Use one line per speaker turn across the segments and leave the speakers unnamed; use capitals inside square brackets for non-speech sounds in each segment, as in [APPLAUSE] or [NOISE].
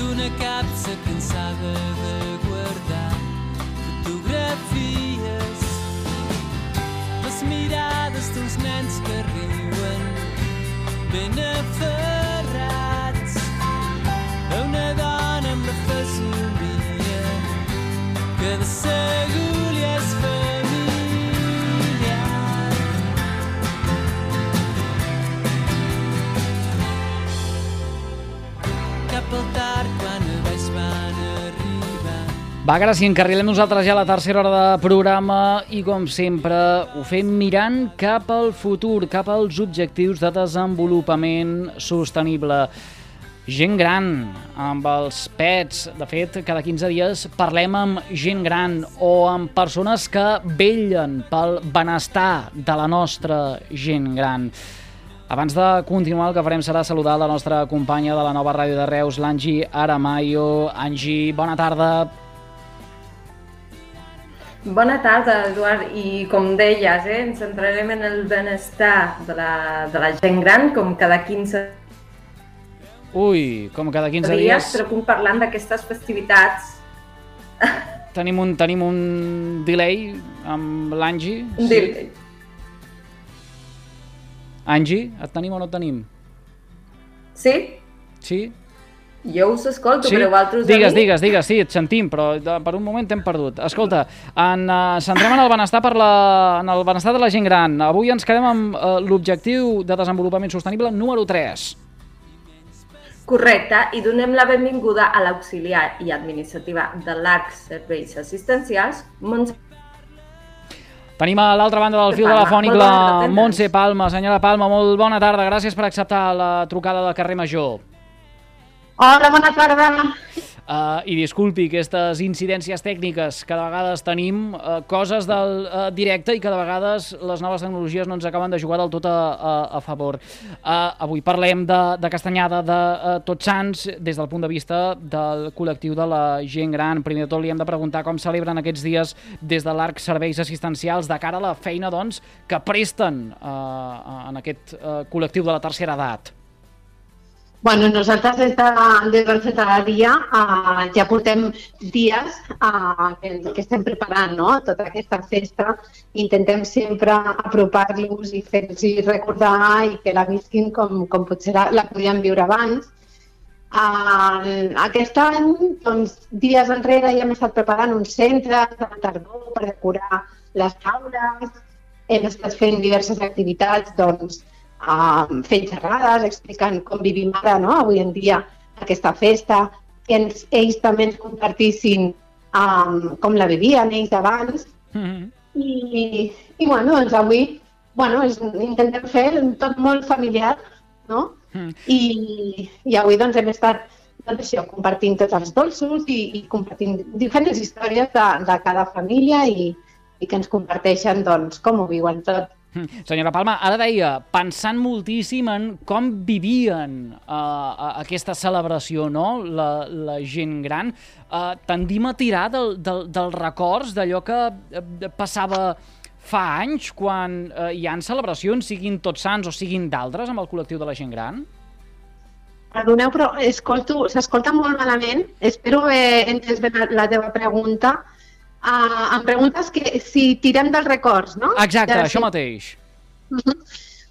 d'una capsa cansada de guardar fotografies. Les mirades dels nens que riuen ben aferrats a una dona amb la fesomia que de segur
Va, sí, encarrilem nosaltres ja la tercera hora de programa i, com sempre, ho fem mirant cap al futur, cap als objectius de desenvolupament sostenible. Gent gran, amb els pets. De fet, cada 15 dies parlem amb gent gran o amb persones que vellen pel benestar de la nostra gent gran. Abans de continuar, el que farem serà saludar la nostra companya de la nova ràdio de Reus, l'Angi Aramayo. Angi, bona tarda.
Bona tarda, Eduard. I com deies, eh, ens centrarem en el benestar de la, de la gent gran, com cada 15
Ui, com cada 15
dies,
dies
però puc parlant d'aquestes festivitats. [LAUGHS]
tenim un, tenim un delay amb l'Angi.
Un delay.
Angi, et tenim o no et tenim?
Sí?
Sí?
Jo us escolto,
sí?
però vosaltres
Digues, digues, digues, sí, et sentim, però de, per un moment t'hem perdut. Escolta, en, uh, centrem en el benestar per la, en el benestar de la gent gran. Avui ens quedem amb uh, l'objectiu de desenvolupament sostenible número 3.
Correcte, i donem la benvinguda a l'auxiliar i administrativa de l'ARC Serveis Assistencials, Montse
Tenim a l'altra banda del fil telefònic la Montse Palma. Senyora Palma, molt bona tarda. Gràcies per acceptar la trucada del carrer Major.
Hola, bona tarda.
Uh, I disculpi aquestes incidències tècniques que de vegades tenim, uh, coses del uh, directe i de vegades les noves tecnologies no ens acaben de jugar del tot a, a, a favor. Uh, avui parlem de, de Castanyada de uh, Tots Sants des del punt de vista del col·lectiu de la gent gran. Primer de tot li hem de preguntar com celebren aquests dies des de l'ARC Serveis Assistencials de cara a la feina doncs, que presten uh, en aquest uh, col·lectiu de la tercera edat.
Bueno, nosaltres des, de, des del Centralaria uh, ja portem dies uh, que, que estem preparant no? tota aquesta festa. Intentem sempre apropar-los i fer-los recordar i que la visquin com, com potser la, la podien viure abans. Uh, aquest any, doncs, dies enrere ja hem estat preparant un centre de tardor per decorar les taules, hem estat fent diverses activitats doncs, um, fent xerrades, explicant com vivim ara, no? avui en dia, aquesta festa, que ens, ells també ens compartissin um, com la vivien ells abans.
Mm -hmm.
I, i bueno, doncs avui bueno, és, intentem fer tot molt familiar, no?
Mm.
I, i avui doncs, hem estat doncs, això, compartint tots els dolços i, i compartint diferents històries de, de cada família i, i que ens comparteixen doncs, com ho viuen tot.
Mm. Senyora Palma, ara deia, pensant moltíssim en com vivien uh, aquesta celebració, no?, la, la gent gran, uh, tendim a tirar del, del, dels records d'allò que uh, passava fa anys quan uh, hi han celebracions, siguin tots sants o siguin d'altres, amb el col·lectiu de la gent gran?
Perdoneu, però escolto, s'escolta molt malament. Espero haver entès bé la teva pregunta. Uh, em preguntes que si tirem dels records, no?
Exacte,
Ja,
això mateix.
Uh -huh.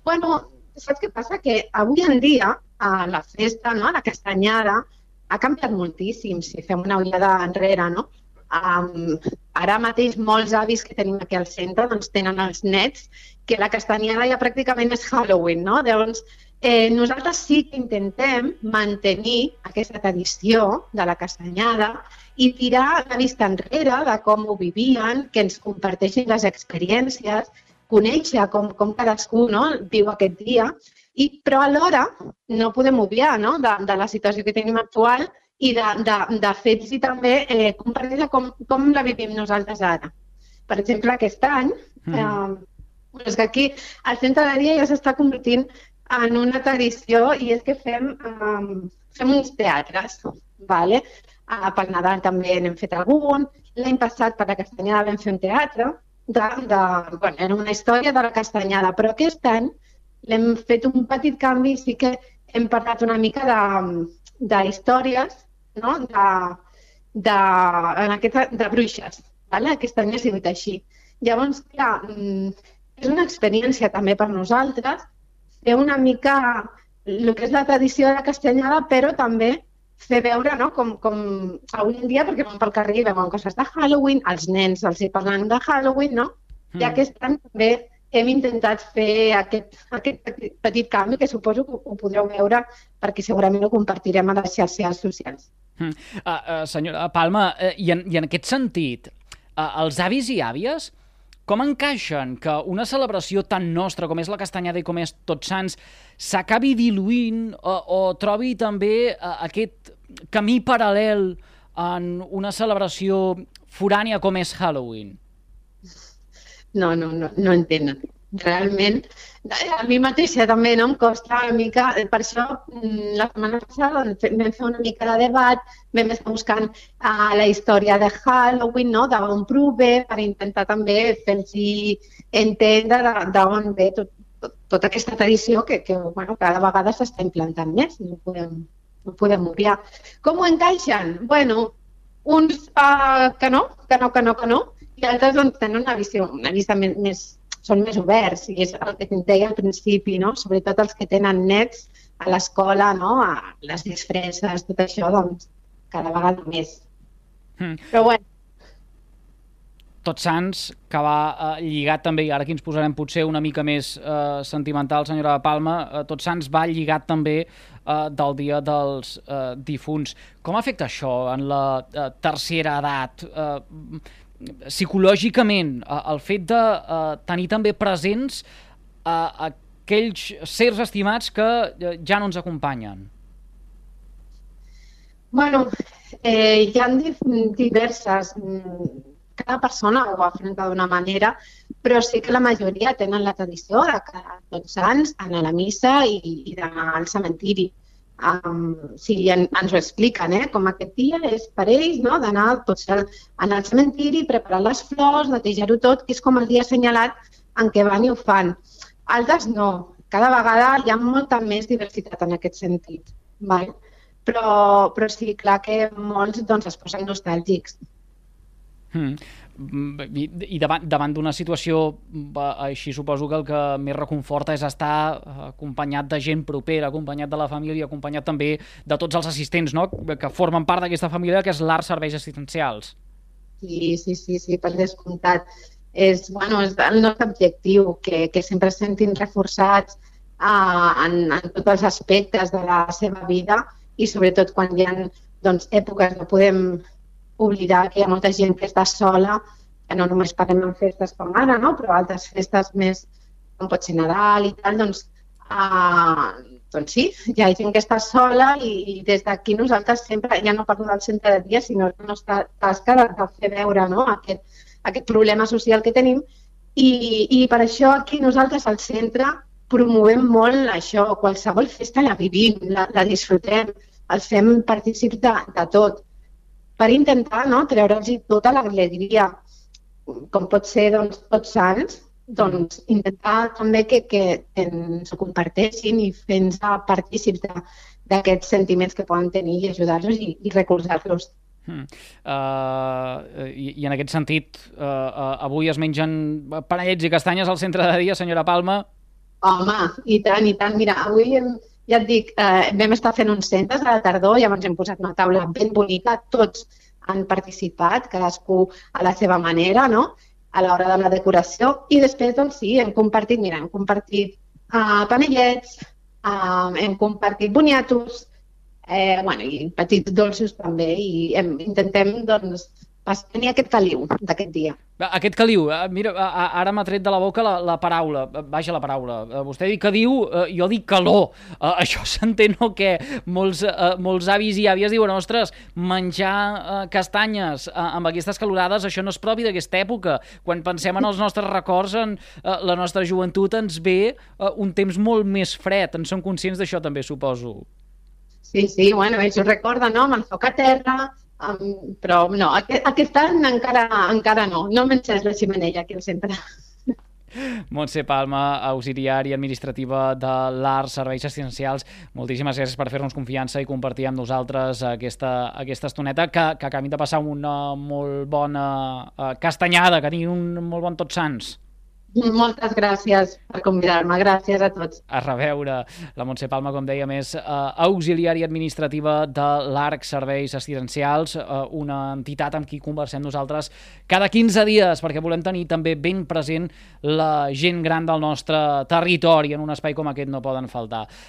Bueno, saps què passa? Que avui en dia uh, la festa, no? la castanyada, ha canviat moltíssim, si fem una ullada enrere, no? Um, ara mateix molts avis que tenim aquí al centre doncs, tenen els nets que la castanyada ja pràcticament és Halloween, no? Llavors, eh, nosaltres sí que intentem mantenir aquesta tradició de la castanyada i tirar la vista enrere de com ho vivien, que ens comparteixin les experiències, conèixer com, com cadascú no, viu aquest dia, i, però alhora no podem obviar no, de, de la situació que tenim actual i de, de, de fets i també eh, compartir com, com la vivim nosaltres ara. Per exemple, aquest any,
Mhm.
eh, és que aquí el centre de dia ja s'està convertint en una tradició i és que fem, eh, fem uns teatres, vale? Uh, pel Nadal també n'hem fet algun. L'any passat per la Castanyada vam fer un teatre, de, de, bueno, era una història de la Castanyada, però aquest any l'hem fet un petit canvi, sí que hem parlat una mica de, de històries, no? de, de, en aquest, de bruixes. Vale? Aquest any ha sigut així. Llavors, clar, mm, és una experiència també per nosaltres fer una mica el que és la tradició de la castanyada, però també fer veure no? com, com avui en dia, perquè vam pel carrer i veuen coses de Halloween, els nens els hi parlen de Halloween, no? I aquest any també hem intentat fer aquest, aquest petit- canvi que suposo que ho podreu veure perquè segurament ho compartirem a les xarxes socials.
Uh, uh, senyora Palma, uh, i, en, i en aquest sentit, uh, els avis i àvies com encaixen que una celebració tan nostra com és la Castanyada i com és Tots Sants s'acabi diluint o, o trobi també uh, aquest camí paral·lel en una celebració forània com és Halloween?
No, no, no, no entenen. Realment, a mi mateixa també no em costa una mica, per això mm, la setmana passada vam fer una mica de debat, vam estar buscant uh, la història de Halloween, no? d'on prové, per intentar també fer-los entendre d'on ve tot, tot, tota aquesta tradició que, que bueno, cada vegada s'està implantant més, no podem, no podem obviar. Com ho encaixen? Bueno, uns uh, que no, que no, que no, que no, i altres doncs, tenen una visió, una més, més, són més oberts, i és el que et deia al principi, no? sobretot els que tenen nets a l'escola, no? a les disfresses, tot això, doncs, cada vegada més.
Mm.
Però bueno,
Tots Sants, que va eh, lligat també, i ara aquí ens posarem potser una mica més eh, sentimental, senyora Palma, eh, Tots Sants va lligat també eh, del Dia dels eh, Difunts. Com afecta això en la eh, tercera edat? Eh, psicològicament, el fet de eh, tenir també presents aquells sers estimats que eh, ja no ens acompanyen.
bueno eh, hi ha di- diverses... mm, Cada persona ho afronta d'una manera, però sí que la majoria tenen la tradició de que tots sants anar a la missa i, i d'anar al cementiri. Um, sí, en, ens ho expliquen, eh? com aquest dia és per ells no? d'anar al, al cementiri, preparar les flors, netejar-ho tot, que és com el dia assenyalat en què van i ho fan. Altres no. Cada vegada hi ha molta més diversitat en aquest sentit. Val? Però, però sí, clar que molts doncs, es posen nostàlgics.
Mm. I, i davant, davant d'una situació així suposo que el que més reconforta és estar eh, acompanyat de gent propera, acompanyat de la família, acompanyat també de tots els assistents no? que formen part d'aquesta família que és l'art serveis assistencials.
Sí, sí, sí, sí, per descomptat. És, bueno, és el nostre objectiu, que, que sempre sentin reforçats uh, en, en tots els aspectes de la seva vida i sobretot quan hi ha doncs, èpoques que podem oblidar que hi ha molta gent que està sola, que no només parlem en festes com ara, no? però altres festes més, com pot ser Nadal i tal, doncs, uh, doncs sí, hi ha gent que està sola i, i des d'aquí nosaltres sempre, ja no parlo del centre de dia, sinó la nostra tasca de, de fer veure no? aquest, aquest problema social que tenim i, i per això aquí nosaltres al centre promovem molt això, qualsevol festa la vivim, la, la disfrutem, els fem partícips de, de tot, per intentar no, treure'ls tota l'alegria, com pot ser doncs, tots sants, doncs intentar també que, que ens ho comparteixin i fer-nos partícips d'aquests sentiments que poden tenir i ajudar-los i, i recolzar-los.
Mm. Uh, i, I en aquest sentit, uh, uh, avui es mengen panellets i castanyes al centre de dia, senyora Palma.
Home, i tant, i tant. Mira, avui hem, ja et dic, eh, vam estar fent uns centres a la tardor, llavors hem posat una taula ben bonica, tots han participat, cadascú a la seva manera, no?, a l'hora de la decoració, i després, doncs sí, hem compartit, mira, hem compartit uh, panellets, uh, hem compartit boniatos, eh, bueno, i petits dolços també, i hem, intentem, doncs, vas tenir aquest caliu d'aquest dia.
Aquest caliu, eh, mira, ara m'ha tret de la boca la, la paraula, vaja la paraula. Eh, vostè diu que diu, eh, jo dic calor. [LAUGHS] Això s'entén o què? Molts, molts avis i àvies diuen, ostres, menjar castanyes amb aquestes calorades, això no és propi d'aquesta època. Quan pensem en els nostres records, en la nostra joventut, ens ve un temps molt més fred. En som conscients d'això també, suposo.
Sí, sí, bueno, ells ho recorden, no? Amb el foc a terra, Um, però no, aquest, aquest any encara, encara no. No m'encès la ximenella aquí al centre.
Montse Palma, auxiliar administrativa de l'Art Serveis Essencials, moltíssimes gràcies per fer-nos confiança i compartir amb nosaltres aquesta, aquesta estoneta que, que acabem de passar una molt bona uh, castanyada, que tinguin un molt bon tots sants.
Moltes gràcies per convidar-me. Gràcies a tots.
A reveure. La Montse Palma, com deia, més eh, auxiliària administrativa de l'ARC Serveis Assistencials, eh, una entitat amb qui conversem nosaltres cada 15 dies, perquè volem tenir també ben present la gent gran del nostre territori. En un espai com aquest no poden faltar.